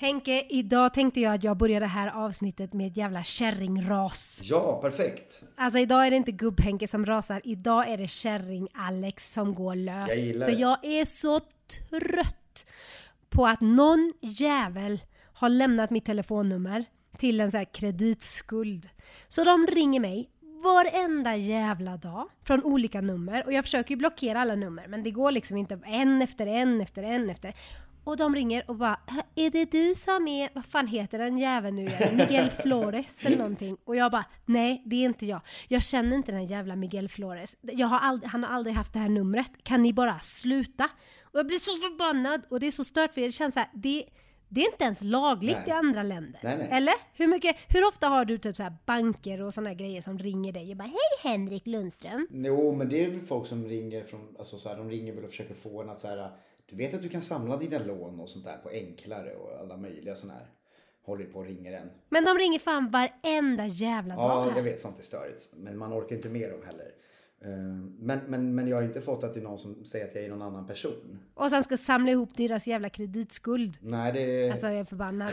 Henke, idag tänkte jag att jag börjar det här avsnittet med ett jävla kärringras. Ja, perfekt. Alltså idag är det inte gubb-Henke som rasar, idag är det kärring-Alex som går lös. Jag gillar För det. jag är så trött på att någon jävel har lämnat mitt telefonnummer till en sån här kreditskuld. Så de ringer mig varenda jävla dag från olika nummer och jag försöker ju blockera alla nummer men det går liksom inte en efter en efter en efter och de ringer och bara "Äh, Är det du som är, vad fan heter den jäveln nu igen? Miguel Flores eller någonting? Och jag bara Nej, det är inte jag. Jag känner inte den jävla Miguel Flores. Jag har aldrig, han har aldrig haft det här numret. Kan ni bara sluta? Och jag blir så förbannad och det är så stört för det känns så här, det, det är inte ens lagligt Nej. i andra länder. Nej, nej. Eller? Hur, mycket, hur ofta har du typ så banker och här grejer som ringer dig och bara Hej Henrik Lundström. Jo, men det är väl folk som ringer från, alltså så här, de ringer väl och försöker få en att så här, du vet att du kan samla dina lån och sånt där på enklare och alla möjliga sådana här. Håller ju på och ringer en. Men de ringer fan varenda jävla dag Ja, jag vet, sånt är störigt. Men man orkar inte med dem heller. Eh, Men, men, men jag har inte fått att det är någon som säger att jag är någon annan person. Och sen ska samla ihop deras jävla kreditskuld. Nej, det... Alltså jag är förbannad.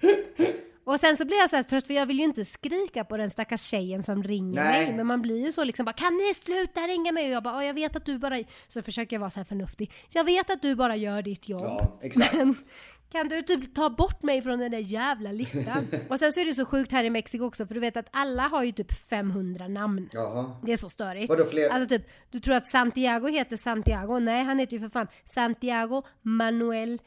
Och sen så blir jag så här trött för jag vill ju inte skrika på den stackars tjejen som ringer Nej. mig. Men man blir ju så liksom bara Kan ni sluta ringa mig? Och jag bara "Ja, jag vet att du bara... Så försöker jag vara så här förnuftig. Jag vet att du bara gör ditt jobb. Ja, exakt. Men kan du typ ta bort mig från den där jävla listan? och sen så är det så sjukt här i Mexiko också för du vet att alla har ju typ 500 namn. Jaha. Det är så störigt. Vadå, fler- Alltså typ, du tror att Santiago heter Santiago? Nej, han heter ju för fan Santiago Manuel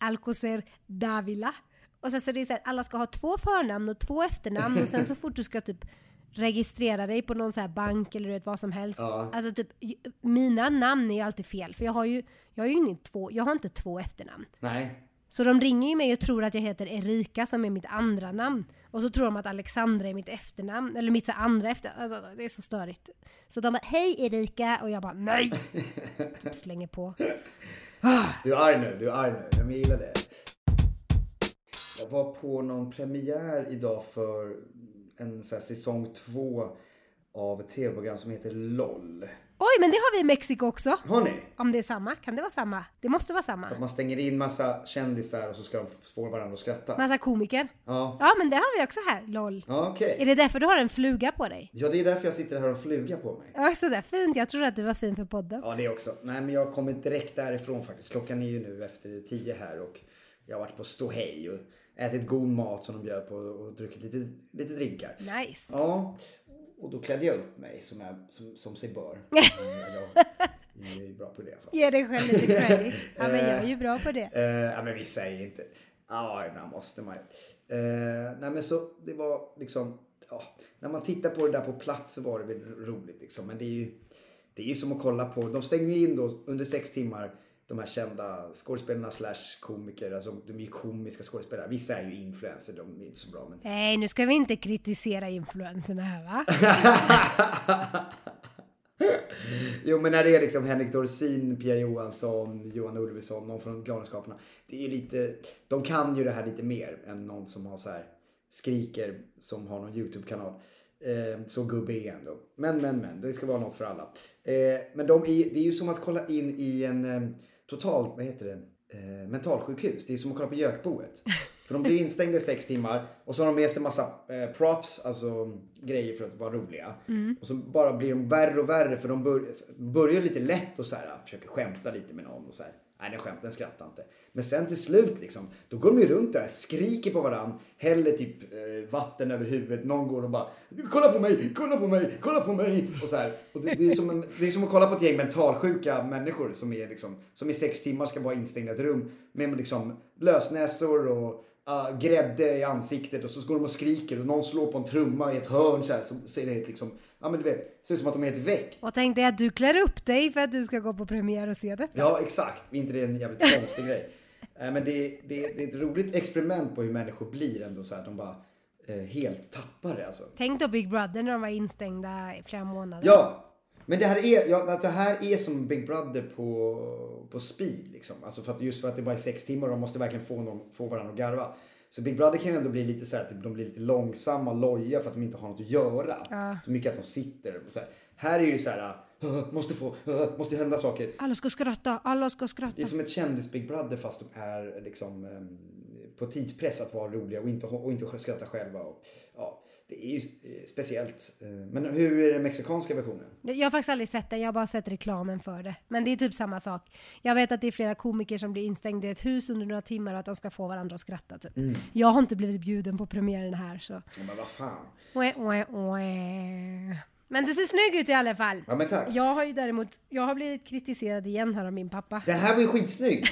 Alcocer Davila. Och sen så är det så att alla ska ha två förnamn och två efternamn och sen så fort du ska typ registrera dig på någon så här bank eller vet vad som helst. Ja. Alltså typ, mina namn är ju alltid fel för jag har ju, jag har ju inte två, jag har inte två efternamn. Nej. Så de ringer ju mig och tror att jag heter Erika som är mitt andra namn. Och så tror de att Alexandra är mitt efternamn, eller mitt så här andra efter... Alltså det är så störigt. Så de bara Hej Erika! Och jag bara Nej! typ slänger på. Du är arg nu, du är arg nu. Jag gillar det. Jag var på någon premiär idag för en så här, säsong två av ett tv-program som heter LOL. Oj, men det har vi i Mexiko också! Har ni? Om det är samma, kan det vara samma? Det måste vara samma. Att man stänger in massa kändisar och så ska de få varandra att skratta. Massa komiker. Ja. Ja, men det har vi också här, LOL. Ja, okej. Är det därför du har en fluga på dig? Ja, det är därför jag sitter här och har en fluga på mig. Ja, sådär fint. Jag trodde att du var fin för podden. Ja, det också. Nej, men jag kommer direkt därifrån faktiskt. Klockan är ju nu efter tio här och jag har varit på ståhej och ätit god mat som de bjöd på och druckit lite, lite drinkar. Nice. Ja, och då klädde jag upp mig som, jag, som, som sig bör. jag, jag är ju bra på det i alla fall. Ge dig själv lite credit. Ja, men jag är ju bra på det. Eh, ja, men vissa är inte. Ja, ibland måste man ju. Eh, nej, men så det var liksom. Ja, när man tittar på det där på plats så var det väl roligt liksom. Men det är ju. Det är ju som att kolla på. De stänger ju in då under sex timmar. De här kända skådespelarna slash komiker. Alltså de är ju komiska skådespelare. Vissa är ju influencers. De är inte så bra. Men Nej, nu ska vi inte kritisera influenserna här va? Jo men när det är liksom Henrik Dorsin, Pia Johansson, Johan Ulveson, någon från Galenskaparna. Det är lite, de kan ju det här lite mer än någon som har så här skriker som har någon YouTube-kanal. Eh, så gubbe är ändå. Men, men, men. Det ska vara något för alla. Eh, men de är, det är ju som att kolla in i en eh, totalt, vad heter det, eh, mentalsjukhus. Det är som att kolla på Gökboet. För de blir instängda i sex timmar och så har de med sig massa eh, props, alltså grejer för att vara roliga. Och så bara blir de värre och värre för de bör, börjar lite lätt och så här, försöker skämta lite med någon och så här. Nej, den skämten skrattar inte. Men sen till slut liksom, då går de ju runt där, skriker på varann, häller typ eh, vatten över huvudet. Någon går och bara kolla på mig, kolla på mig, kolla på mig. Och så här. Och det, det, är som en, det är som att kolla på ett gäng mentalsjuka människor som är liksom, som i sex timmar ska vara instängda i ett rum med liksom lösnäsor och uh, grädde i ansiktet och så går de och skriker och någon slår på en trumma i ett hörn så här. Så ser det liksom, ja men du vet, ser ut som att de är ett väck. Och tänk dig att du klär upp dig för att du ska gå på premiär och se detta. Ja, exakt. Är inte det en jävligt konstig grej? Eh, Men det, det, det är ett roligt experiment på hur människor blir ändå så här. De bara eh, helt tappar det alltså. Tänk då Big Brother när de var instängda i flera månader. Ja! Men det här är, ja, alltså här är som Big Brother på, på speed liksom. Alltså för att, just för att det bara är sex timmar och de måste verkligen få, någon, få varandra att garva. Så Big Brother kan ju ändå bli lite så här, typ, de blir lite långsamma, loja för att de inte har något att göra. Ja. Så mycket att de sitter och så här. Här är det ju så här, "Åh, måste få, åh, måste hända saker. Alla ska skratta, alla ska skratta. Det är som ett kändis Big Brother fast de är liksom ehm, på tidspress att vara roliga och inte, och inte skratta själva. Och, ja, det är ju eh, speciellt. Eh, Men hur är den mexikanska versionen? Jag har faktiskt aldrig sett det, jag har bara sett reklamen för det. Men det är typ samma sak. Jag vet att det är flera komiker som blir instängda i ett hus under några timmar och att de ska få varandra att skratta typ. Mm. Jag har inte blivit bjuden på premiären här så... Ja, Men vad fan. Oe, oe, oe. Men du ser snygg ut i alla fall. Ja men tack. Jag har ju däremot, jag har blivit kritiserad igen här av min pappa. Den här var ju skitsnygg.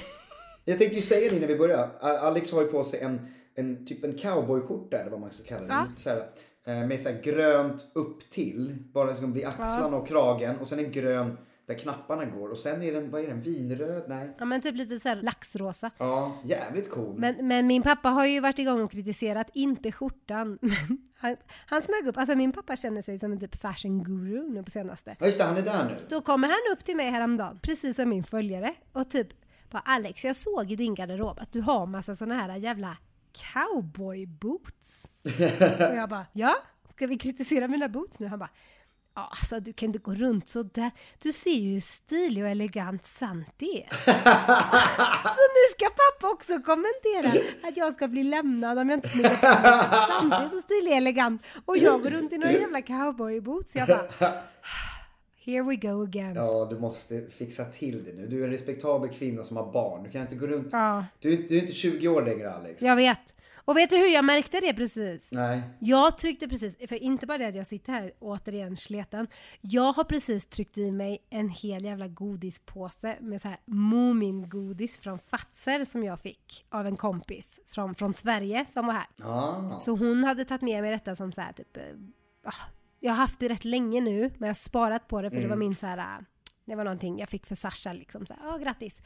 Jag tänkte ju säga det innan vi började. Alex har ju på sig en, en typ en cowboyskjorta eller vad man ska kalla det. Ja. Lite så här, med så grönt upp till. Bara liksom vid axlarna och kragen. Och sen en grön där knapparna går. Och sen är den, vad är den, vinröd? Nej. Ja men typ lite så här laxrosa. Ja, jävligt cool. Men, men min pappa har ju varit igång och kritiserat, inte skjortan. Men han, han smög upp, alltså min pappa känner sig som en typ fashion guru nu på senaste. Ja just det, han är där nu. Då kommer han upp till mig häromdagen, precis som min följare, och typ bara Alex, jag såg i din garderob att du har massa såna här jävla cowboyboots. och jag bara, ja? Ska vi kritisera mina boots nu? Han bara, ja alltså du kan inte gå runt så där. Du ser ju hur stilig och elegant sant är. så nu ska pappa också kommentera att jag ska bli lämnad om jag inte snyggar till mig. Sant är så stilig och elegant. Och jag går runt i några jävla cowboyboots. Jag bara, here we go again. Ja, du måste fixa till det nu. Du är en respektabel kvinna som har barn. Du kan inte gå runt. Ja. Du, är- du är inte 20 år längre Alex. Jag vet. Och vet du hur jag märkte det precis? Nej. Jag tryckte precis, för inte bara det att jag sitter här återigen sleten. Jag har precis tryckt i mig en hel jävla godispåse med så här Moomin-godis från Fatser som jag fick av en kompis från, från Sverige som var här. Ah. Så hon hade tagit med mig detta som så här typ, eh, ah, jag har haft det rätt länge nu, men jag har sparat på det för det var min så här, ah, det var någonting jag fick för Sasha liksom så här, grattis.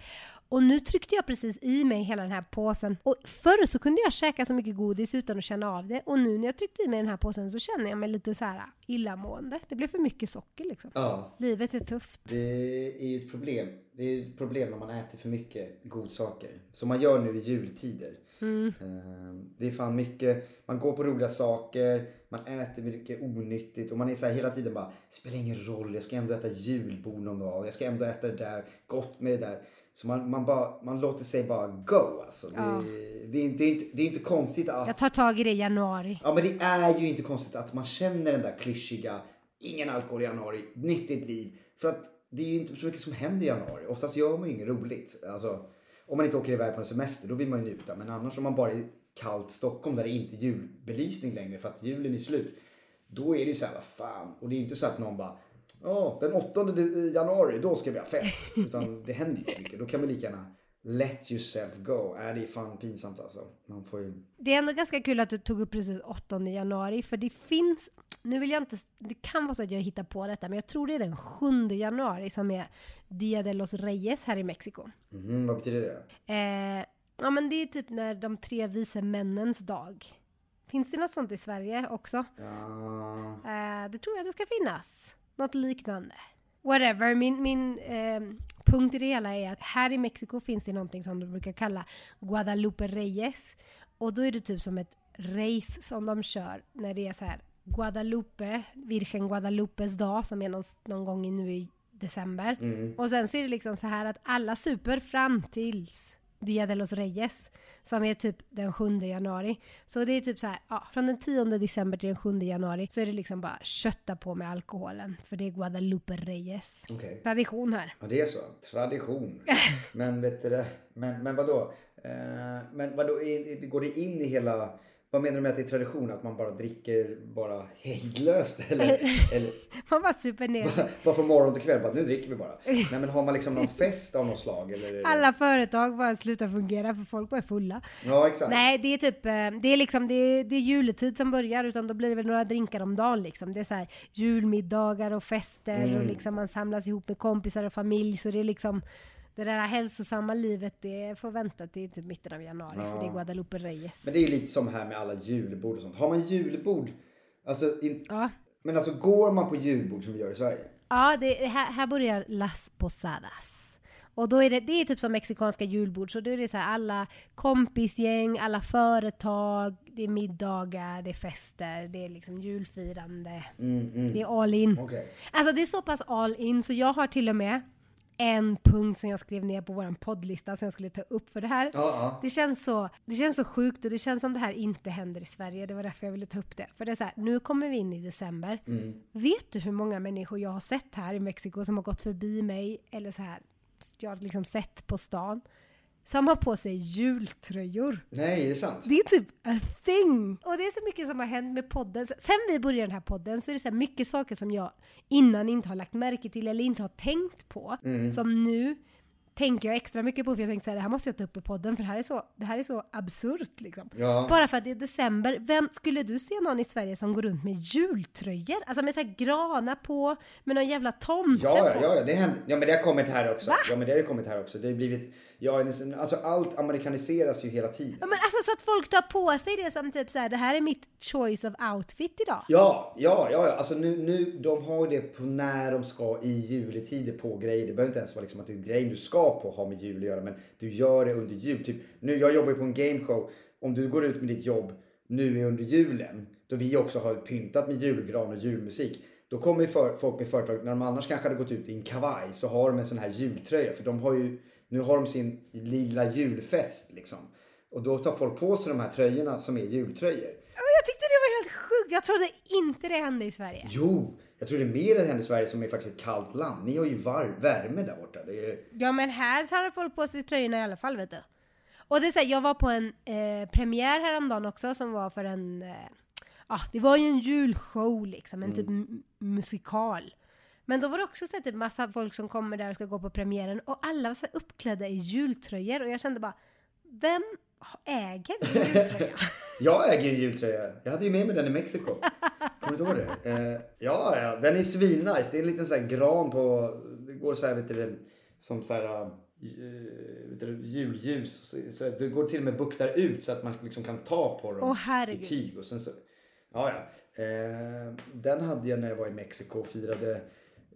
Och nu tryckte jag precis i mig hela den här påsen. Och förr så kunde jag käka så mycket godis utan att känna av det. Och nu när jag tryckte i mig den här påsen så känner jag mig lite så här ah, illamående. Det blev för mycket socker liksom. Ja. Livet är tufft. Det är ju ett problem. Det är ett problem när man äter för mycket godsaker. Som man gör nu i jultider. Eh, Det är fan mycket, man går på roliga saker, man äter mycket onyttigt och man är så här hela tiden bara, spelar ingen roll, jag ska ändå äta julbord någon dag, jag ska ändå äta det där, gott med det där. Så man, man, bara, man låter sig bara go alltså. Det, Ja. det, är, det, är inte, det är inte konstigt att... Jag tar tag i det i januari. Ja men det är ju inte konstigt att man känner den där klyschiga, ingen alkohol i januari, nyttigt liv. För att det är ju inte så mycket som händer i januari. Oftast gör man ju inget roligt. Alltså, om man inte åker iväg på en semester, då vill man ju njuta. Men annars om man bara är i kallt Stockholm där det inte är julbelysning längre för att julen är slut. Då är det ju så här, vad fan. Och det är ju inte så att någon bara, ja den 8 januari, då ska vi ha fest. Utan det händer ju så mycket. Då kan man lika gärna let yourself go. Äh, det är fan pinsamt alltså. Man får ju... Det är ändå ganska kul att du tog upp precis 8 januari, för det finns, nu vill jag inte, det kan vara så att jag hittar på detta, men jag tror det är den 7 januari som är Dia de los Reyes här i Mexiko. Mhm, vad betyder det? Eh, ja men det är typ när de tre vise männens dag. Finns det något sånt i Sverige också? Ja... Eh, det tror jag det ska finnas. Något liknande. Whatever, min, min eh, punkt i det hela är att här i Mexiko finns det någonting som de brukar kalla Guadalupe Reyes. Och då är det typ som ett race som de kör när det är så här Guadalupe, Virgen Guadalupes dag som är någon, någon gång i nu i december. Och sen så är det liksom så här att alla super fram tills Dia de los Reyes som är typ den 7 januari. Så det är typ så här, ja, från den 10 december till den 7 januari så är det liksom bara kötta på med alkoholen. För det är Guadalupe Reyes. Okej. Tradition här. Ja, det är så. Tradition. Men vet du det? Men, men vadå? Eh, men vadå, går det in i hela... Vad menar du med att det är tradition? Att man bara dricker bara hejdlöst? Eller, eller Man bara super ner bara, bara från morgon till kväll? Bara, nu dricker vi bara. Nej men har man liksom någon fest av något slag? Eller, Alla företag bara slutar fungera för folk bara är fulla. Ja exakt. Nej, det är typ, eh, det är liksom, det är, det är juletid som börjar utan då blir det väl några drinkar om dagen liksom. Det är så här julmiddagar och fester Mm. och liksom man samlas ihop med kompisar och familj så det är liksom det där hälsosamma livet det får vänta till typ mitten av januari för det är Guadalupe Reyes. Men det är ju lite som här med alla julbord och sånt. Har man julbord? Alltså, in, Ja. men alltså går man på julbord som vi gör i Sverige? Ja, det, här, här börjar Las Posadas. Och då är det, det är typ som mexikanska julbord, så då är det så här alla kompisgäng, alla företag, det är middagar, det är fester, det är liksom julfirande. Mm, mm. Det är all in. Okej. Alltså det är så pass all in så jag har till och med en punkt som jag skrev ner på vår poddlista som jag skulle ta upp för det här. Ja. Det känns, så, det känns så sjukt och det känns som det här inte händer i Sverige. Det var därför jag ville ta upp det. För det är så här, nu kommer vi in i december. Mm. Vet du hur många människor jag har sett här i Mexiko som har gått förbi mig eller så här, jag har liksom sett på stan, som har på sig jultröjor. Nej, är det sant? Det är typ a thing! Och det är så mycket som har hänt med podden. Sen vi började den här podden så är det så mycket saker som jag innan inte har lagt märke till eller inte har tänkt på. Mm. Som nu tänker jag extra mycket på för jag tänkte så här, det här måste jag ta upp i podden för det här är så, det här är så absurt liksom. Ja. Bara för att det är december. Vem, skulle du se någon i Sverige som går runt med jultröjor? Alltså med så här granar på, med någon jävla tomte Ja, på. ja, ja, det händer. Ja, men det har kommit här också. Ja, men det har ju kommit här också. Det har blivit, ja, alltså allt amerikaniseras ju hela tiden. Ja, men alltså så att folk tar på sig det som typ så här, det här är mitt choice of outfit idag. Ja, ja, ja, ja. Alltså nu, nu, de har ju det på när de ska i juletider på grejer. Det behöver inte ens vara liksom att det är grejen du ska på ha med jul att göra, men du gör det under jul. Typ, nu, jag jobbar ju på en gameshow. Om du går ut med ditt jobb nu under julen, då vi också har pyntat med julgran och julmusik. Då kommer för, folk med företag, när de annars kanske hade gått ut i en kavaj, så har de en sån här jultröja. För de har ju, nu har de sin lilla julfest liksom. Och då tar folk på sig de här tröjorna som är jultröjor. Jag tyckte det var helt sjukt. Jag trodde inte det hände i Sverige. Jo, jag tror det är mer det händer i Sverige som är faktiskt ett kallt land. Ni har ju var, värme där borta. Är, Ja men här tar folk på sig tröjorna i alla fall vet du. Och det är så här, jag var på en eh, premiär häromdagen också som var för en, eh, ah, det var ju en julshow liksom, en typ m- musikal. Men då var det också så här, typ massa folk som kommer där och ska gå på premiären och alla var så här uppklädda i jultröjor och jag kände bara, vem äger jultröja? Jag äger jultröja. Jag hade ju med mig den i Mexiko. Kommer du ihåg det? Eh, ja, ja, den är svinnice. Det är en liten så här gran på, det går så här, vet du, som så här, eh, du, julljus. Så, så det går till och med buktar ut så att man liksom kan ta på dem Åh, i tyg. Och sen så, ja, ja. Eh, den hade jag när jag var i Mexiko och firade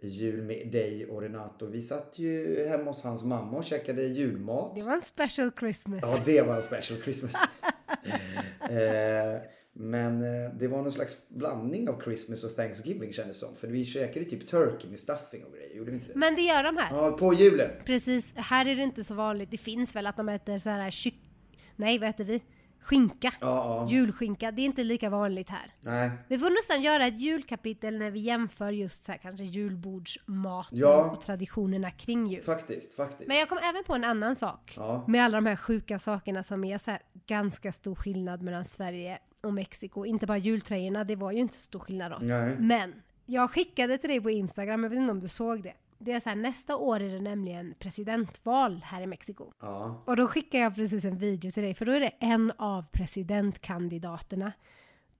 jul med dig och Renato. Vi satt ju hemma hos hans mamma och käkade julmat. Det var en special Christmas. Ja, det var en special Christmas. eh, men eh, det var någon slags blandning av Christmas och Thanksgiving kändes det som. För vi käkade typ turkey med stuffing och grejer. Gjorde vi inte det? Men det gör de här. Ja, på julen. Precis, här är det inte så vanligt. Det finns väl att de äter så här kyck... Nej, vad äter vi? Skinka. Ja. Julskinka. Det är inte lika vanligt här. Nej. Vi får nästan göra ett julkapitel när vi jämför just så här kanske julbordsmaten Ja. och traditionerna kring jul. Faktiskt, faktiskt. Men jag kom även på en annan sak. Ja. Med alla de här sjuka sakerna som är så här ganska stor skillnad mellan Sverige och Mexiko. Inte bara jultröjorna, det var ju inte så stor skillnad då. Nej. Men jag skickade till dig på Instagram, jag vet inte om du såg det. Det är så här, nästa år är det nämligen presidentval här i Mexiko. Ja. Och då skickar jag precis en video till dig, för då är det en av presidentkandidaterna.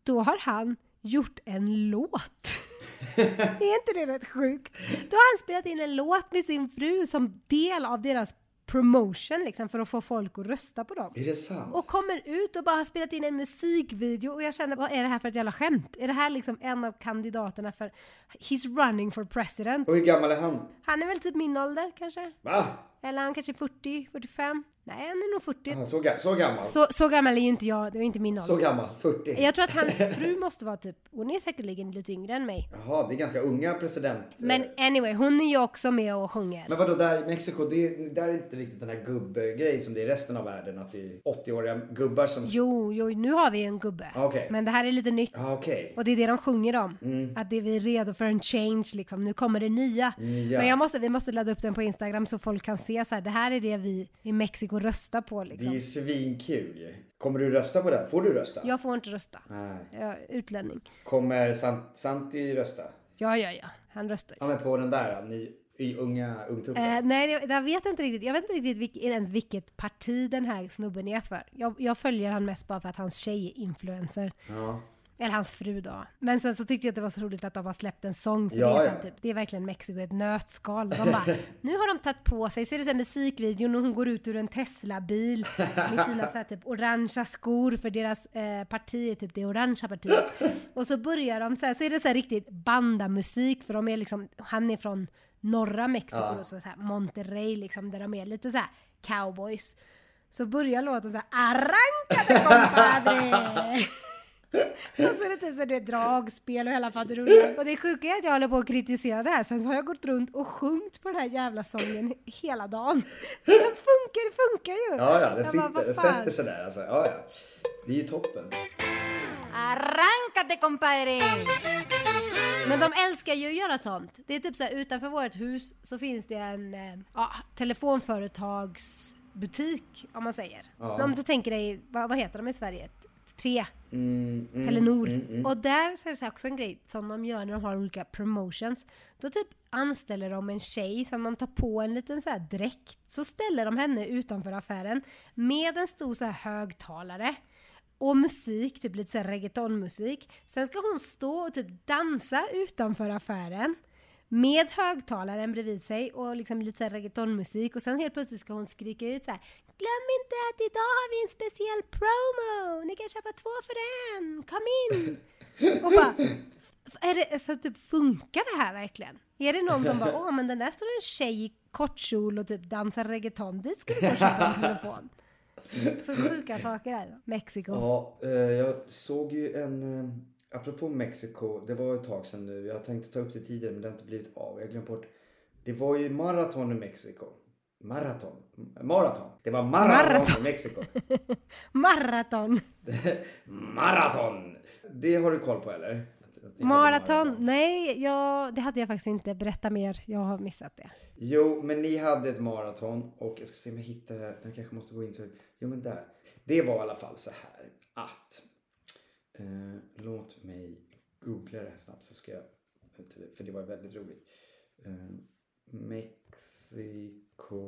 Då har han gjort en låt. är inte det rätt sjukt? Då har han spelat in en låt med sin fru som del av deras promotion liksom för att få folk att rösta på dem. Är det sant? Och kommer ut och bara har spelat in en musikvideo och jag känner, vad är det här för ett jävla skämt? Är det här liksom en av kandidaterna för He's running for president? Och hur gammal är han? Han är väl typ min ålder kanske? Va? Eller han kanske är 40, 45? Nej, han är nog 40. Ah, så, så gammal? Så, Så, så gammal är ju inte jag, det var inte min ålder. gammal? 40? Jag tror att hans fru måste vara typ, hon är säkerligen lite yngre än mig. Jaha, det är ganska unga president. Men anyway, hon är ju också med och sjunger. Men vadå, där i Mexiko, det, där är inte riktigt den här gubbgrejen som det är i resten av världen. Att det är 80-åriga gubbar som... Jo, jo, nu har vi ju en gubbe. Ah, okej. Men det här är lite nytt. Ja, okej. Och det är det de sjunger om. Mm. Att det är vi är redo för en change liksom. Nu kommer det nya. Nya. Men jag måste, vi måste ladda upp den på Instagram så folk kan se så här. Det här är det vi i Mexiko röstar på Det är liksom. ju svinkul. Kommer du rösta på den? Får du rösta? Jag får inte rösta. Nej. Jag är utlänning. Kommer Sant, Santi rösta? Ja, ja, ja. Han röstar ju. Ja men på den där, ny, y, unga ungtuppen. Eh, nej, jag vet inte riktigt. Jag vet inte riktigt vilk, ens vilket parti den här snubben är för. Jag, jag följer han mest bara för att hans tjej är influencer. Ja. Eller hans fru då. Men sen så tyckte jag att det var så roligt att de har släppt en sång. För Ja, det, ja. typ, det är verkligen Mexiko ett nötskal. De bara, nu har de tagit på sig, så är det så här musikvideon och hon går ut ur en Tesla-bil med sina så här, typ orangea skor för deras eh, parti är typ det orangea partiet. Och så börjar de så här, så är det så här riktigt bandamusik för de är liksom, han är från norra Mexiko, Ja. så, så här Monterrey liksom, där de är lite så här cowboys. Så börjar låten så här, arrancade compadre! Och så är det typ så du vet, dragspel och hela faderullan. Och det sjuka är att jag håller på att kritisera det här. Sen så har jag gått runt och sjungit på den här jävla sången hela dagen. Så den funkar, det funkar ju. Ja, ja, det Jag sitter, bara, fan? sätter sig där alltså. Ja, ja. Det är ju toppen. Arráncate compadre! Men de älskar ju att göra sånt. Det är typ så här, utanför vårt hus så finns det en eh, ja, telefonföretagsbutik om man säger. Ja. Om du tänker dig, vad, vad heter de i Sverige? Tre, Mm, mm, Telenor. mm, mm. Och där så är det också en grej som de gör när de har olika promotions. Då typ anställer de en tjej som de tar på en liten så här dräkt. Så ställer de henne utanför affären med en stor så här högtalare. Och musik, typ lite så här reggaetonmusik. Sen ska hon stå och typ dansa utanför affären. Med högtalaren bredvid sig och liksom lite reggaetonmusik. Och sen helt plötsligt ska hon skrika ut så här. Glöm inte att idag har vi en speciell promo! Ni kan köpa två för en! Kom in! Och bara, är det, så typ, funkar det här verkligen? Är det någon som bara, åh men den där står en tjej i kortkjol och typ dansar reggaeton, dit ska vi gå och köpa en telefon. Så sjuka saker är Mexiko. Ja, eh, jag såg ju en... eh, Apropå Mexiko, det var ett tag sedan nu. Jag tänkte ta upp det tidigare men det har inte blivit av. Jag har glömt bort. Det var ju maraton i Mexiko. Maraton? Maraton. Det var maraton, Maraton. i Mexiko. Maraton! maraton! Det har du koll på eller? Maraton? Nej, ja, det hade jag faktiskt inte. Berätta mer, jag har missat det. Jo, men ni hade ett maraton och jag ska se om jag hittar det. Jag kanske måste gå in till... Jo, men där. Det var i alla fall så här att... Eh, låt mig googla det här snabbt så ska jag... För det var väldigt roligt. Eh, Mexiko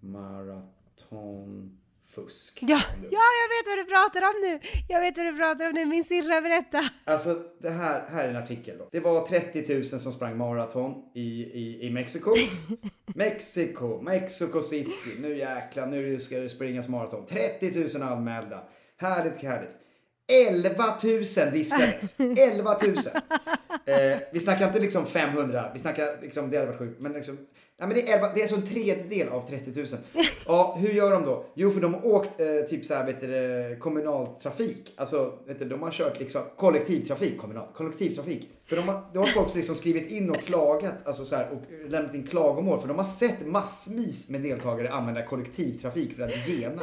maratonfusk. Ja, ja, jag vet vad du pratar om nu! Jag vet vad du pratar om nu, min syrra berätta. Alltså, det här, här är en artikel då. Det var 30 000 som sprang maraton i, i, i Mexiko. Mexiko, Mexico City. Nu jäklar, nu ska det springas maraton. 30 000 anmälda. Härligt, härligt. 11 000 diskades. 11 000. Eh, vi snackar inte liksom 500, vi snackar liksom, det hade varit sjukt. Men liksom, nej, men det, är 11, det är alltså en tredjedel av 30 000. Ja, hur gör de då? Jo, för de har åkt eh, typ så här, vet du, det, kommunaltrafik. Alltså, vet du, de har kört liksom kollektivtrafik, kommunal, kollektivtrafik. För de har, då har folk liksom skrivit in och klagat, alltså så här, och lämnat in klagomål. För de har sett massvis med deltagare använda kollektivtrafik för att gena.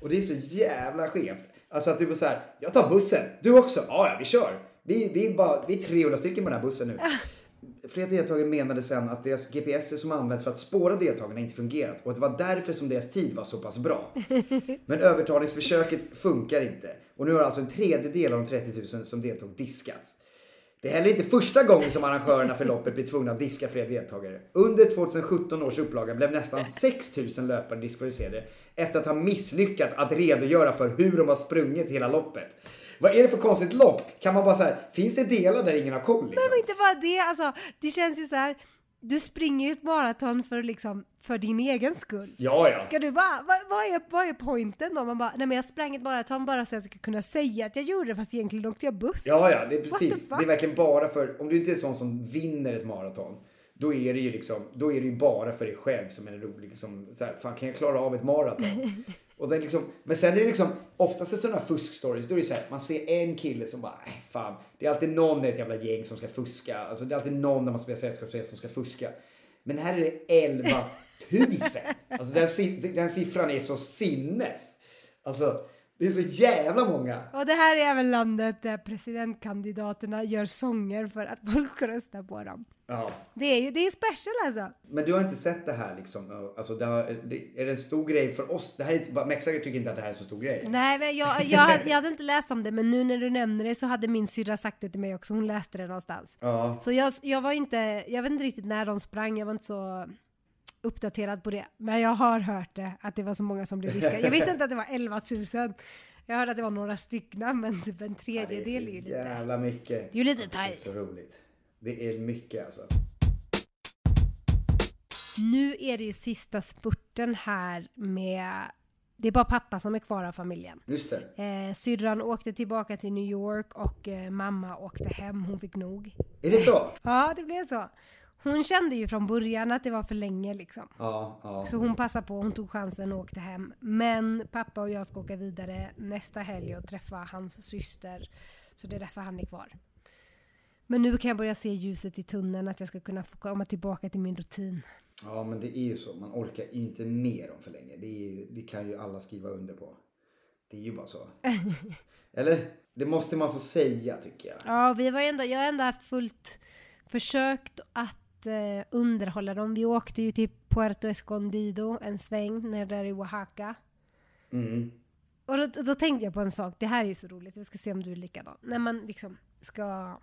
Och det är så jävla skevt. Alltså bara så här, jag tar bussen, du också, ja ja vi kör. Vi, vi, är bara, vi är 300 stycken på den här bussen nu. Flera deltagare menade sen att deras GPS som används för att spåra deltagarna inte fungerat och att det var därför som deras tid var så pass bra. Men övertalningsförsöket funkar inte och nu har alltså en tredjedel av de 30 000 som deltog diskats. Det är heller inte första gången som arrangörerna för loppet blir tvungna att diska fler deltagare. Under 2017 års upplaga blev nästan 6 000 löpare diskvalificerade efter att ha misslyckats att redogöra för hur de har sprungit hela loppet. Vad är det för konstigt lopp? Kan man bara säga, finns det delar där ingen har koll? Liksom? Men inte bara det, alltså det känns ju så här. Du springer ju ett maraton för liksom, för din egen skull. Ja, ja. Ska du bara, vad, vad, är, vad är poängen då? Man bara, nej men jag sprang ett maraton bara så att jag ska kunna säga att jag gjorde det fast egentligen åkte jag buss. Ja, ja, det är precis. Det är verkligen bara för, om du inte är sån som vinner ett maraton, då är det ju liksom, då är det ju bara för dig själv som är rolig. Liksom, så här, fan kan jag klara av ett maraton? Och det liksom, men sen är det liksom, oftast i sådana här fuskstories, då är det så här, man ser en kille som bara, äh, fan, det är alltid någon i ett jävla gäng som ska fuska. Alltså det är alltid någon när man spelar sällskapsspel som ska fuska. Men här är det 11 000. Alltså den, den siffran är så sinnes. Alltså, det är så jävla många. Och det här är även landet där presidentkandidaterna gör sånger för att folk ska rösta på dem. Ja. Det är ju, det är special alltså. Men du har inte sett det här liksom? Alltså det, har, det är det en stor grej för oss? Det här är, Mexiko tycker inte att det här är en så stor grej. Nej, men jag, jag, hade, jag hade inte läst om det, men nu när du nämner det så hade min syrra sagt det till mig också. Hon läste det någonstans. Ja. Så jag, jag var inte, jag vet inte riktigt när de sprang, jag var inte så uppdaterad på det. Men jag har hört det, att det var så många som blev diskade. Jag visste inte att det var 11 000. Jag hörde att det var några stycken, men typ en Ja, tredjedel det är är ju lite... jävla mycket. Det är ju lite Det är tajt. så roligt. Det är mycket alltså. Nu är det ju sista spurten här med... Det är bara pappa som är kvar av familjen. Just det. Eh, syrran åkte tillbaka till New York och eh, mamma åkte hem, hon fick nog. Är det så? Ja, det blev så. Hon kände ju från början att det var för länge liksom. Ja, ja. Så hon passade på, hon tog chansen och åkte hem. Men pappa och jag ska åka vidare nästa helg och träffa hans syster. Så det är därför han är kvar. Men nu kan jag börja se ljuset i tunneln, att jag ska kunna få komma tillbaka till min rutin. Ja, men det är ju så. Man orkar inte mer om för länge. Det, ju, det kan ju alla skriva under på. Det är ju bara så. Eller? Det måste man få säga tycker jag. Ja, vi var ändå, jag har ändå haft fullt försökt att eh, underhålla dem. Vi åkte ju till Puerto Escondido en sväng när där i Oaxaca. Mm. Och då, då tänkte jag på en sak, det här är ju så roligt, vi ska se om du är likadan. När man liksom ska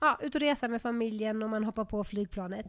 ja, ut och resa med familjen och man hoppar på flygplanet.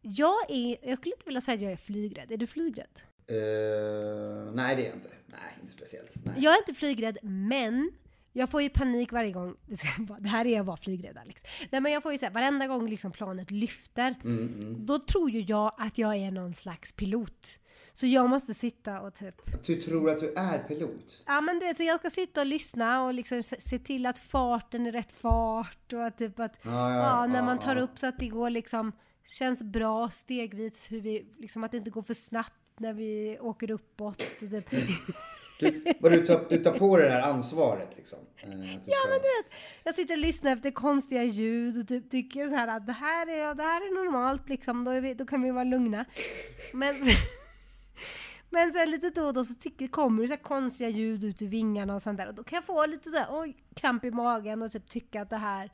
Jag är, jag skulle inte vilja säga att jag är flygrädd. Är du flygrädd? Eh, nej, det är jag inte. Nej, inte speciellt. Nej. Jag är inte flygrädd, men jag får ju panik varje gång. Det här är att vara flygrädd Alex. Nej men jag får ju säga varenda gång liksom planet lyfter. Mm, mm. Då tror ju jag att jag är någon slags pilot. Så jag måste sitta och typ... Du tror att du är pilot? Ja men du vet, så jag ska sitta och lyssna och liksom se till att farten är rätt fart och att typ att... Ja, Ja, när man tar ja. upp så att det går liksom... Känns bra stegvis, hur vi... Liksom att det inte går för snabbt när vi åker uppåt och typ... Du, du, tar, du tar på dig det här ansvaret liksom? Eh, Ja ska- men du vet, jag sitter och lyssnar efter konstiga ljud och typ tycker så här att det här är, det här är normalt liksom, då, vi, då kan vi vara lugna. Men, men sen lite då och då så tycker, kommer det så konstiga ljud ut ur vingarna och sånt där och då kan jag få lite så här, oj, kramp i magen och typ tycka att det här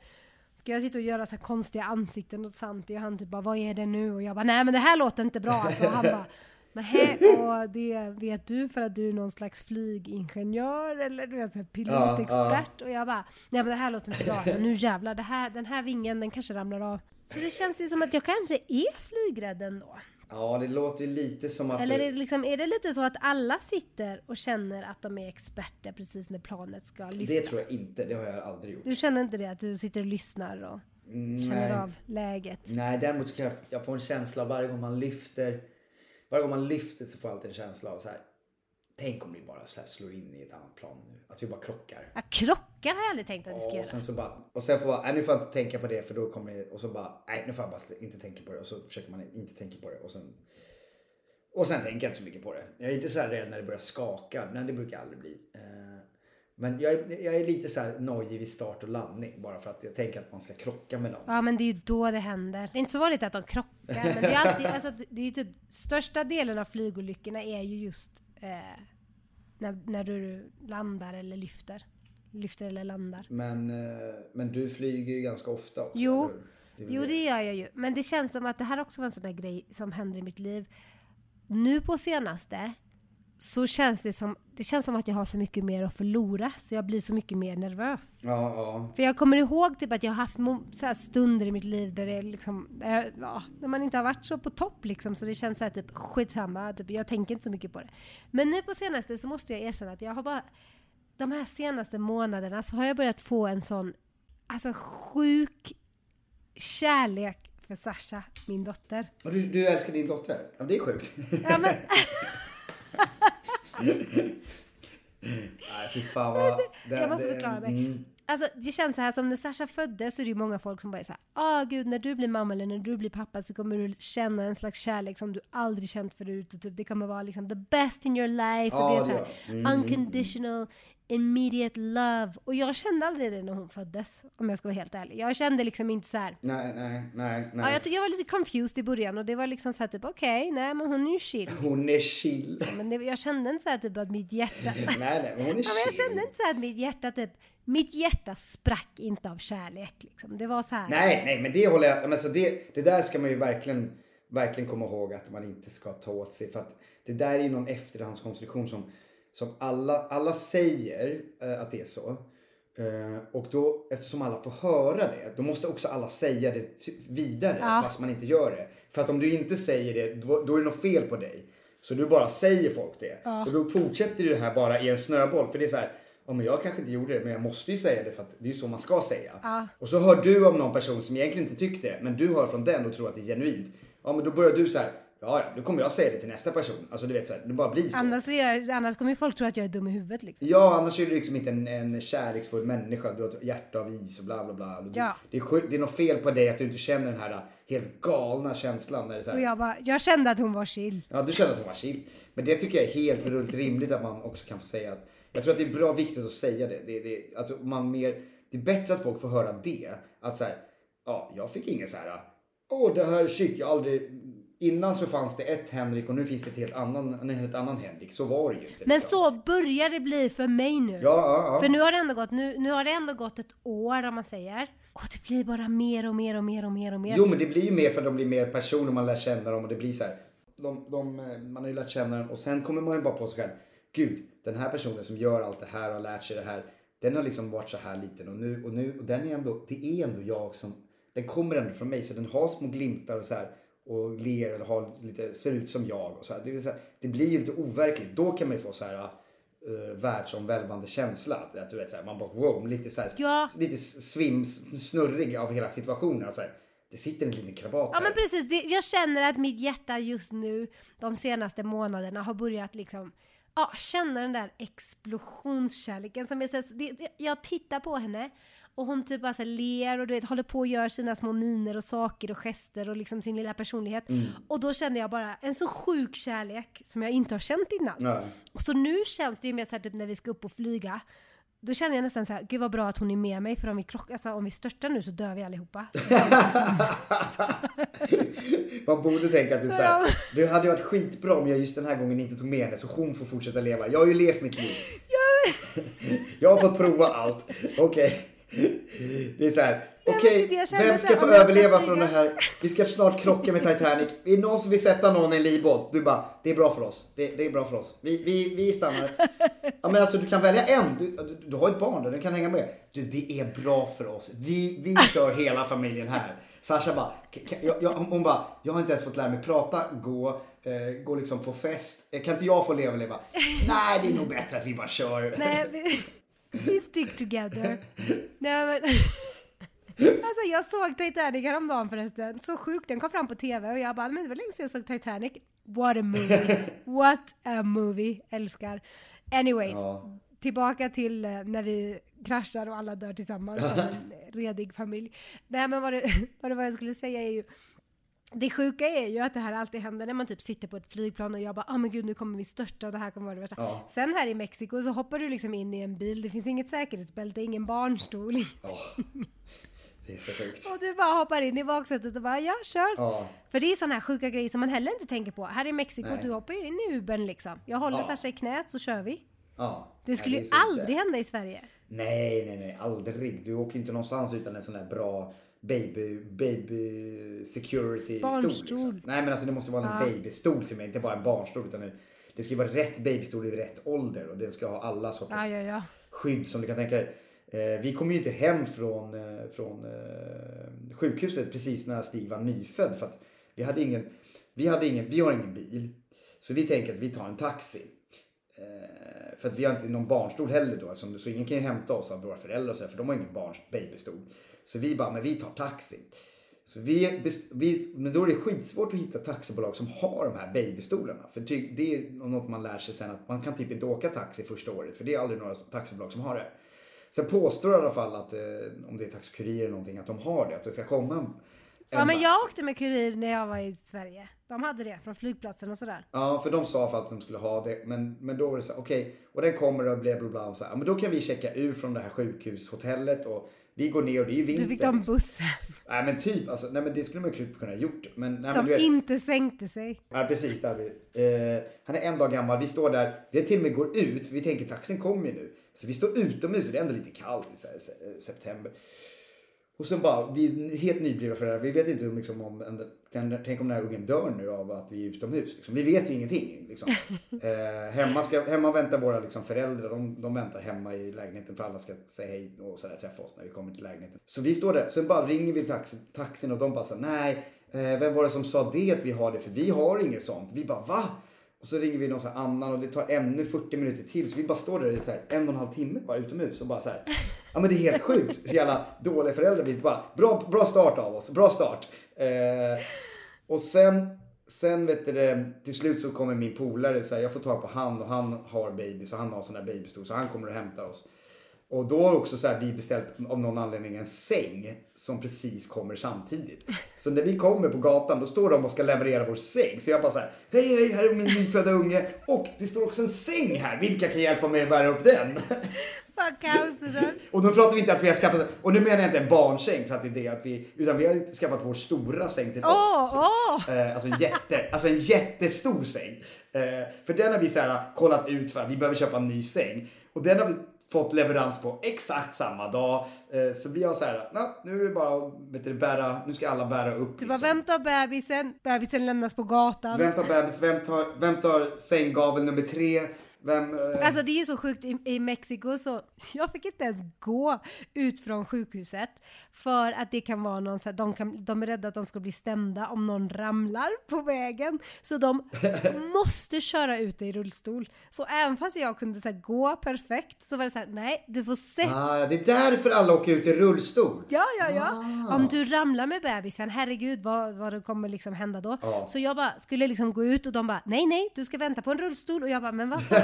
Ska jag sitta och göra så konstiga ansikten åt Santi och han typ bara vad är det nu? Och jag bara nej men det här låter inte bra alltså. Och han bara Nej, och det vet du för att du är någon slags flygingenjör eller du vet, pilotexpert. Och jag bara, nej men det här låter inte bra. Så nu jävlar, det här, den här vingen den kanske ramlar av. Så det känns ju som att jag kanske är flygrädd ändå. Ja, det låter ju lite som att Eller är det, liksom, är det lite så att alla sitter och känner att de är experter precis när planet ska lyfta? Det tror jag inte. Det har jag aldrig gjort. Du känner inte det? Att du sitter och lyssnar och Mm, känner nej. av läget? Nej, däremot så kan jag, jag få en känsla varje gång man lyfter. Varje gång man lyfter så får jag alltid en känsla av så här. Tänk om vi bara så slår in i ett annat plan nu. Att vi bara krockar. Ja, krockar har jag aldrig tänkt att vi ska och göra. sen så bara, och sen får nej nu får jag inte tänka på det för då kommer det, och så bara, nej nu får jag bara inte tänka på det och så försöker man inte tänka på det och sen och sen tänker jag inte så mycket på det. Jag är inte så här rädd när det börjar skaka, men det brukar jag aldrig bli. Men jag är, jag är lite så här nojig vid start och landning bara för att jag tänker att man ska krocka med någon. Ja men det är ju då det händer. Det är inte så vanligt att de krockar men det är alltid, alltså, det är ju typ största delen av flygolyckorna är ju just eh, när, när du landar eller lyfter. Lyfter eller landar. Men, eh, men du flyger ju ganska ofta också. Jo. väl Jo det gör jag ju. Men det känns som att det här också var en sån där grej som händer i mitt liv. Nu på senaste så känns det som, det känns som att jag har så mycket mer att förlora så jag blir så mycket mer nervös. Ja, ja. För jag kommer ihåg typ att jag har haft så här stunder i mitt liv där det liksom, där ja, när man inte har varit så på topp liksom så det känns så här typ skitsamma, typ, jag tänker inte så mycket på det. Men nu på senaste så måste jag erkänna att jag har bara, de här senaste månaderna så har jag börjat få en sån, alltså sjuk kärlek för Sasha, min dotter. Och du, du älskar din dotter? Ja, det är sjukt. Ja, men, Nej, fy fan vad... det- jag måste förklara mig. mm. Alltså det känns så här som när Sasha föddes så är det ju många folk som bara är så här, ah gud när du blir mamma eller när du blir pappa så kommer du känna en slags kärlek som du aldrig känt förut och typ, det kommer vara liksom the best in your life och Ja, det är det så här, gör det. Mm, mm, unconditional immediate love och jag kände aldrig det när hon föddes om jag ska vara helt ärlig. Jag kände liksom inte så här. Nej, nej, nej, Ja, nej. jag, tycker jag var lite confused i början och det var liksom så här typ okej, nej men hon är ju chill. Hon är chill. Men det, jag kände inte så här typ att mitt hjärta nej, nej, men hon är Ja, men jag chill. kände inte så här att mitt hjärta typ, mitt hjärta sprack inte av kärlek liksom. Det var så här. Nej, nej, men det håller jag... Men så det, det där ska man ju verkligen, verkligen komma ihåg att man inte ska ta åt sig. För att det där är ju någon efterhandskonstruktion som, som alla, alla säger eh, att det är så. Eh, och då, eftersom alla får höra det, då måste också alla säga det vidare Ja. fast man inte gör det. För att om du inte säger det, då, då är det något fel på dig. Så du bara säger folk det. Ja. Och då fortsätter det här bara i en snöboll. För det är så här, ja men jag kanske inte gjorde det, men jag måste ju säga det för att det är ju så man ska säga. Ja. Och så hör du om någon person som egentligen inte tyckte det, men du hör från den och tror att det är genuint. Ja men då börjar du så här, Ja, då kommer jag säga det till nästa person. Alltså du vet såhär, det bara blir så. Annars, jag, annars kommer ju folk tro att jag är dum i huvudet liksom. Ja, annars är du liksom inte en, en kärleksfull människa. Du har ett hjärta av is och bla bla bla. Du, Ja. det, är, sjukt- det är något fel på dig att du inte känner den här helt galna känslan. När det är så här, Och jag bara, jag kände att hon var chill. Ja, du känner att hon var chill. Men det tycker jag är helt rimligt att man också kan få säga att jag tror att det är bra viktigt att säga det. det, det alltså man mer, det är bättre att folk får höra det. Att så här, ja, jag fick ingen så här, åh det här shit, jag har aldrig, innan så fanns det ett Henrik och nu finns det ett helt annan, en helt annan Henrik. Så var det ju inte. Men liksom. så börjar det bli för mig nu. Ja, ja, ja. För nu har, det ändå gått, nu, nu har det ändå gått ett år om man säger. Och det blir bara mer och mer och mer och mer och mer. Jo men det blir ju mer för att de blir mer personer man lär känna dem och det blir så här. De, de, eh, man har ju lärt känna den och sen kommer man ju bara på sig själv. Gud, den här personen som gör allt det här och har lärt sig det här. Den har liksom varit så här liten och nu och nu och den är ändå, det är ändå jag som, den kommer ändå från mig så den har små glimtar och så här och ler eller har lite, ser ut som jag och så här. Det, vill säga, det blir ju lite overkligt. Då kan man ju få så här uh, världsomvälvande känsla. Att, att vet så här, man bara wow, lite så här, Ja. lite svim, snurrig av hela situationen. Alltså, det sitter en liten krabat Ja här. men precis, det, jag känner att mitt hjärta just nu de senaste månaderna har börjat liksom Ja, känna den där explosionskärleken som jag det, det, Jag tittar på henne och hon typ bara så ler och du vet, håller på och gör sina små miner och saker och gester och liksom sin lilla personlighet. Mm. Och då kände jag bara en så sjuk kärlek som jag inte har känt innan. Ja. Och så nu känns det ju mer så här typ när vi ska upp och flyga. Då känner jag nästan så här, gud vad bra att hon är med mig för om vi, krock, alltså, om vi störtar nu så dör vi allihopa. Man borde tänka att du, så här, Ja. det hade varit skitbra om jag just den här gången inte tog med henne så hon får fortsätta leva. Jag har ju levt mitt liv. Jag har fått prova allt. Okej. Det är så här. Okej, känner vem ska få överleva från det här? Vi ska snart krocka med Titanic. Är det någon som vill sätta någon i en livbåt? Du bara, det är bra för oss. Det, det är bra för oss. Vi, vi, vi stannar. Ja men alltså du kan välja en. Du, du, du har ett barn där, den kan hänga med. Du, det är bra för oss. Vi, vi kör hela familjen här. Sasha bara, kan, jag, jag, hon bara, jag har inte ens fått lära mig prata, gå, eh, gå liksom på fest. Kan inte jag få leva leva? Nej, det är nog bättre att vi bara kör. Nej, vi, vi stick together. Nej, men, alltså jag såg Titanic häromdagen förresten. Så sjukt, den kom fram på TV och jag bara, men det var länge sedan jag såg Titanic. What a movie. What a movie. Älskar. Anyways, Ja. tillbaka till eh, när vi kraschar och alla dör tillsammans som en redig familj. Nej men vad det, vad det var jag skulle säga är ju det sjuka är ju att det här alltid händer när man typ sitter på ett flygplan och jag bara ah men gud nu kommer vi störta och det här kommer vara det värsta. Ja. Sen här i Mexiko så hoppar du liksom in i en bil, det finns inget säkerhetsbälte, ingen barnstol. Åh, det är så sjukt. Och du bara hoppar in i baksätet och bara ja kör. Ja. För det är sådana här sjuka grejer som man heller inte tänker på. Här i Mexiko, Nej. du hoppar ju in i Ubern liksom. Jag håller Ja. Sasha i knät så kör vi. Ja. Det skulle ju aldrig hända i Sverige. Nej, nej, nej, aldrig. Du åker inte någonstans utan en sån där bra baby, baby security stol. Barnstol. Liksom. Nej, men alltså det måste vara en Ja. babystol till mig, inte bara en barnstol. Utan det- ska ju vara rätt babystol i rätt ålder och den ska ha alla sorters Ja, ja, ja. skydd som du kan tänka dig. Eh, vi kom ju inte hem från, eh, från eh, sjukhuset precis när Stig var nyfödd för att vi hade ingen, vi hade ingen, vi har ingen bil. Så vi tänker att vi tar en taxi. För att vi har inte någon barnstol heller då, eftersom, så ingen kan ju hämta oss av våra föräldrar och så, här, för de har ingen barns babystol. Så vi bara, men vi tar taxi. Så vi, vi, men då är det skitsvårt att hitta taxibolag som har de här babystolarna. För det är något man lär sig sen att man kan typ inte åka taxi första året. För det är aldrig några taxibolag som har det. Sen påstår i alla fall att, eh, om det är Taxikurir eller någonting, att de har det. Att det ska komma en, Ja en men jag åkte med kurir när jag var i Sverige. De hade det från flygplatsen och sådär. Ja, för de sa för att de skulle ha det. Men, men då var det så okej. och den kommer och bla bla bla. Och så här, men då kan vi checka ur från det här sjukhushotellet. Och vi går ner och det är ju vinter. Du fick ta en buss Nej men typ, alltså, nej men det skulle man ju kunna ha gjort. Men, nej, men som du vet, inte sänkte sig. Ja precis, där vi. Eh, han är en dag gammal, vi står där, vi till och med går ut, för vi tänker taxin kommer ju nu. Så vi står utomhus och det är ändå lite kallt i här, se- september. Och sen bara, vi är helt nyblivna föräldrar, vi vet inte om, liksom, om tänk om den här ungen dör nu av att vi är utomhus. Liksom. Vi vet ju ingenting. Liksom. Eh, hemma, ska, hemma väntar våra liksom, föräldrar, de, de väntar hemma i lägenheten för alla ska säga hej och så där, träffa oss när vi kommer till lägenheten. Så vi står där, sen bara ringer vi taxi, taxin och de bara så här, nej, eh, vem var det som sa det att vi har det? För vi har inget sånt. Vi bara, va? Och så ringer vi någon så här annan och det tar ännu 40 minuter till. Så vi bara står där i så här en och en halv timme bara utomhus och bara så här. Ja men det är helt sjukt. Hur jävla dåliga föräldrar vi bara. Bra, bra start av oss. Bra start. Eh, och sen sen vet du det, till slut så kommer min polare, så här, jag får tag på han och han har baby, så han har sån där babystol, så han kommer och hämtar oss. Och då har också så här, vi beställt av någon anledning en säng som precis kommer samtidigt. Så när vi kommer på gatan då står de och ska leverera vår säng. Så jag bara så här, hej hej, här är min nyfödda unge. Och det står också en säng här, vilka kan hjälpa mig att bära upp den? Vad kaos där. Och då pratar vi inte att vi har skaffat, och nu menar jag inte en barnsäng för att det är det att vi, utan vi har skaffat vår stora säng till Åh, oss. åh! Eh, alltså, en jätte, alltså en jättestor säng. Eh, för den har vi så här, kollat ut för att vi behöver köpa en ny säng. Och den har vi fått leverans på exakt samma dag. Eh, så vi har så här, "Nå, nu är det bara att vet du, bära, nu ska alla bära upp. Du bara, liksom. vem tar bebisen? Bebisen lämnas på gatan. Vem tar bebis? Vem tar, vem tar sänggavel nummer tre? Vem... Eh, Alltså det är ju så sjukt i, i Mexiko så jag fick inte ens gå ut från sjukhuset för att det kan vara någon så här, de, kan, de är rädda att de ska bli stämda om någon ramlar på vägen. Så de måste köra ut dig i rullstol. Så även fast jag kunde så här, gå perfekt så var det så här, nej du får sätta ah, det är därför alla åker ut i rullstol. Ja, ja, ja. Ah. Om du ramlar med bebisen, herregud vad, vad det kommer liksom hända då. Ja. Så jag bara skulle liksom gå ut och de bara, nej, nej, du ska vänta på en rullstol. Och jag bara, men varför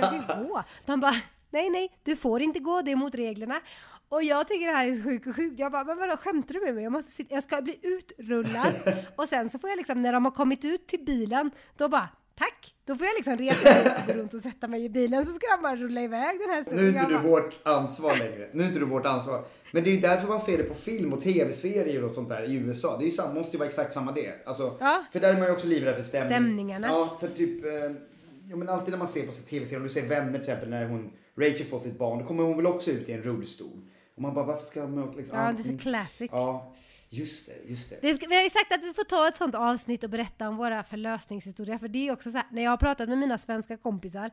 jag vill gå. De bara, nej, nej, du får inte gå, det är mot reglerna. Och jag tycker det här är sjukt och sjukt. Jag bara, men vadå, skämtar du med mig? Jag, måste sitta, jag ska bli utrullad. och sen så får jag liksom, när de har kommit ut till bilen, då bara, tack. Då får jag liksom resa mig gå runt och sätta mig i bilen, så ska de bara rulla iväg den här Nu är inte du vårt ansvar längre. Nu är inte du vårt ansvar. Men det är ju därför man ser det på film och tv-serier och sånt där i USA. Det är ju samma, måste ju vara exakt samma det. Alltså, Ja. För där är man ju också livrädd för stämning. Stämningarna. Ja, för typ, eh, ja, men alltid när man ser på tv-serier, om du ser Vänner till exempel, när hon, Rachel får sitt barn, då kommer hon väl också ut i en rullstol. Och man bara, varför ska man liksom... Ja, det är så classic. Ja, just det, just det. Det ska, vi har ju sagt att vi får ta ett sånt avsnitt och berätta om våra förlösningshistorier. För det är ju också så här, när jag har pratat med mina svenska kompisar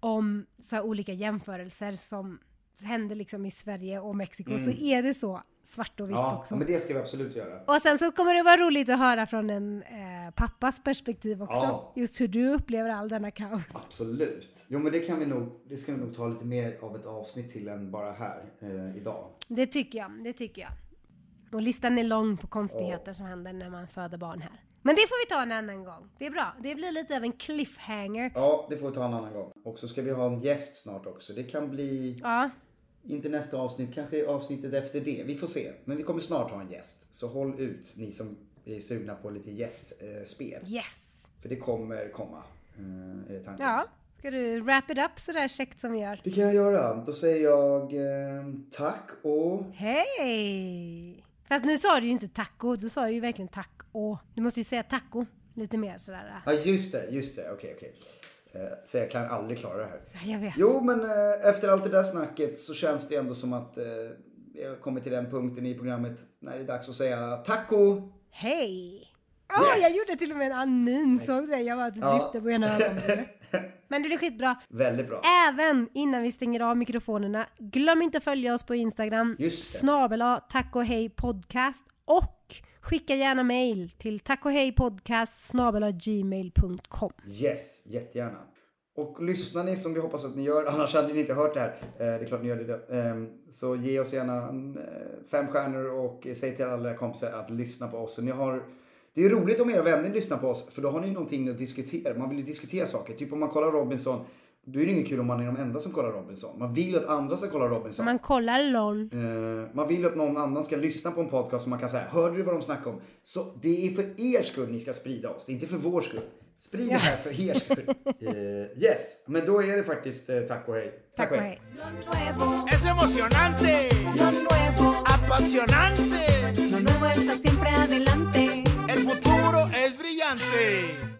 om så olika jämförelser som händer liksom i Sverige och Mexiko så är det så svart och vitt Mm. Ja, också. men det ska vi absolut göra. Och sen så kommer det vara roligt att höra från en eh, pappas perspektiv också. Ja. Just hur du upplever all denna kaos. Absolut. Jo, men det kan vi nog, det ska vi nog ta lite mer av ett avsnitt till än bara här eh, idag. Det tycker jag, det tycker jag. Och listan är lång på konstigheter som händer när man föder barn här. Men det får vi ta en annan gång. Det är bra. Det blir lite av en cliffhanger. Ja, det får vi ta en annan gång. Och så ska vi ha en gäst snart också. Det kan bli, Ja, inte nästa avsnitt, kanske avsnittet efter det. Vi får se. Men vi kommer snart ha en gäst. Så håll ut, ni som är sugna på lite gästspel. yes. För det kommer komma, eh, är det tanken. Ja, ska du wrap it up sådär käckt som vi gör? Det kan jag göra. Då säger jag eh, tack och... Hej! Fast nu sa du ju inte taco, du sa ju verkligen tack och. Du måste ju säga taco lite mer sådär. Ja, just det, just det. Okej, okej. Eh, så jag kan aldrig klara det här. Ja, Jag vet. Jo, men eh, efter allt det där snacket så känns det ändå som att eh, vi har kommit till den punkten i programmet när det är dags att säga taco. Hej! Ja, Yes. jag gjorde till och med en anin, såg det? Jag bara typ Ja. lyfte på ena ögonbrynet. Men det är skitbra. Väldigt bra. Även innan vi stänger av mikrofonerna, glöm inte att följa oss på Instagram, Just det. snabel tack och hej podcast och skicka gärna mail till tackohejpodcastsgmail.com. Yes, jättegärna. Och lyssnar ni som vi hoppas att ni gör, annars hade ni inte hört det här. Eh, det är klart ni gör det. Ehm, så ge oss gärna eh, fem stjärnor och säg till alla era kompisar att lyssna på oss. Ni har, det är roligt om era vänner lyssnar på oss för då har ni någonting att diskutera. Man vill ju diskutera saker. Typ om man kollar Robinson, då är det inget kul om man är de enda som kollar Robinson. Man vill ju att andra ska kolla Robinson. Man kollar LOL. Eh, man vill ju att någon annan ska lyssna på en podcast som man kan säga, hörde du vad de snackade om? Så det är för er skull ni ska sprida oss, det är inte för vår skull. Sprid det här för er skull. Eh, yes, men då är det faktiskt eh, tack och hej. Tack och hej. Es emocionante, lo nuevo, apasionante. lo nuevo está siempre adelante. El futuro es brillante.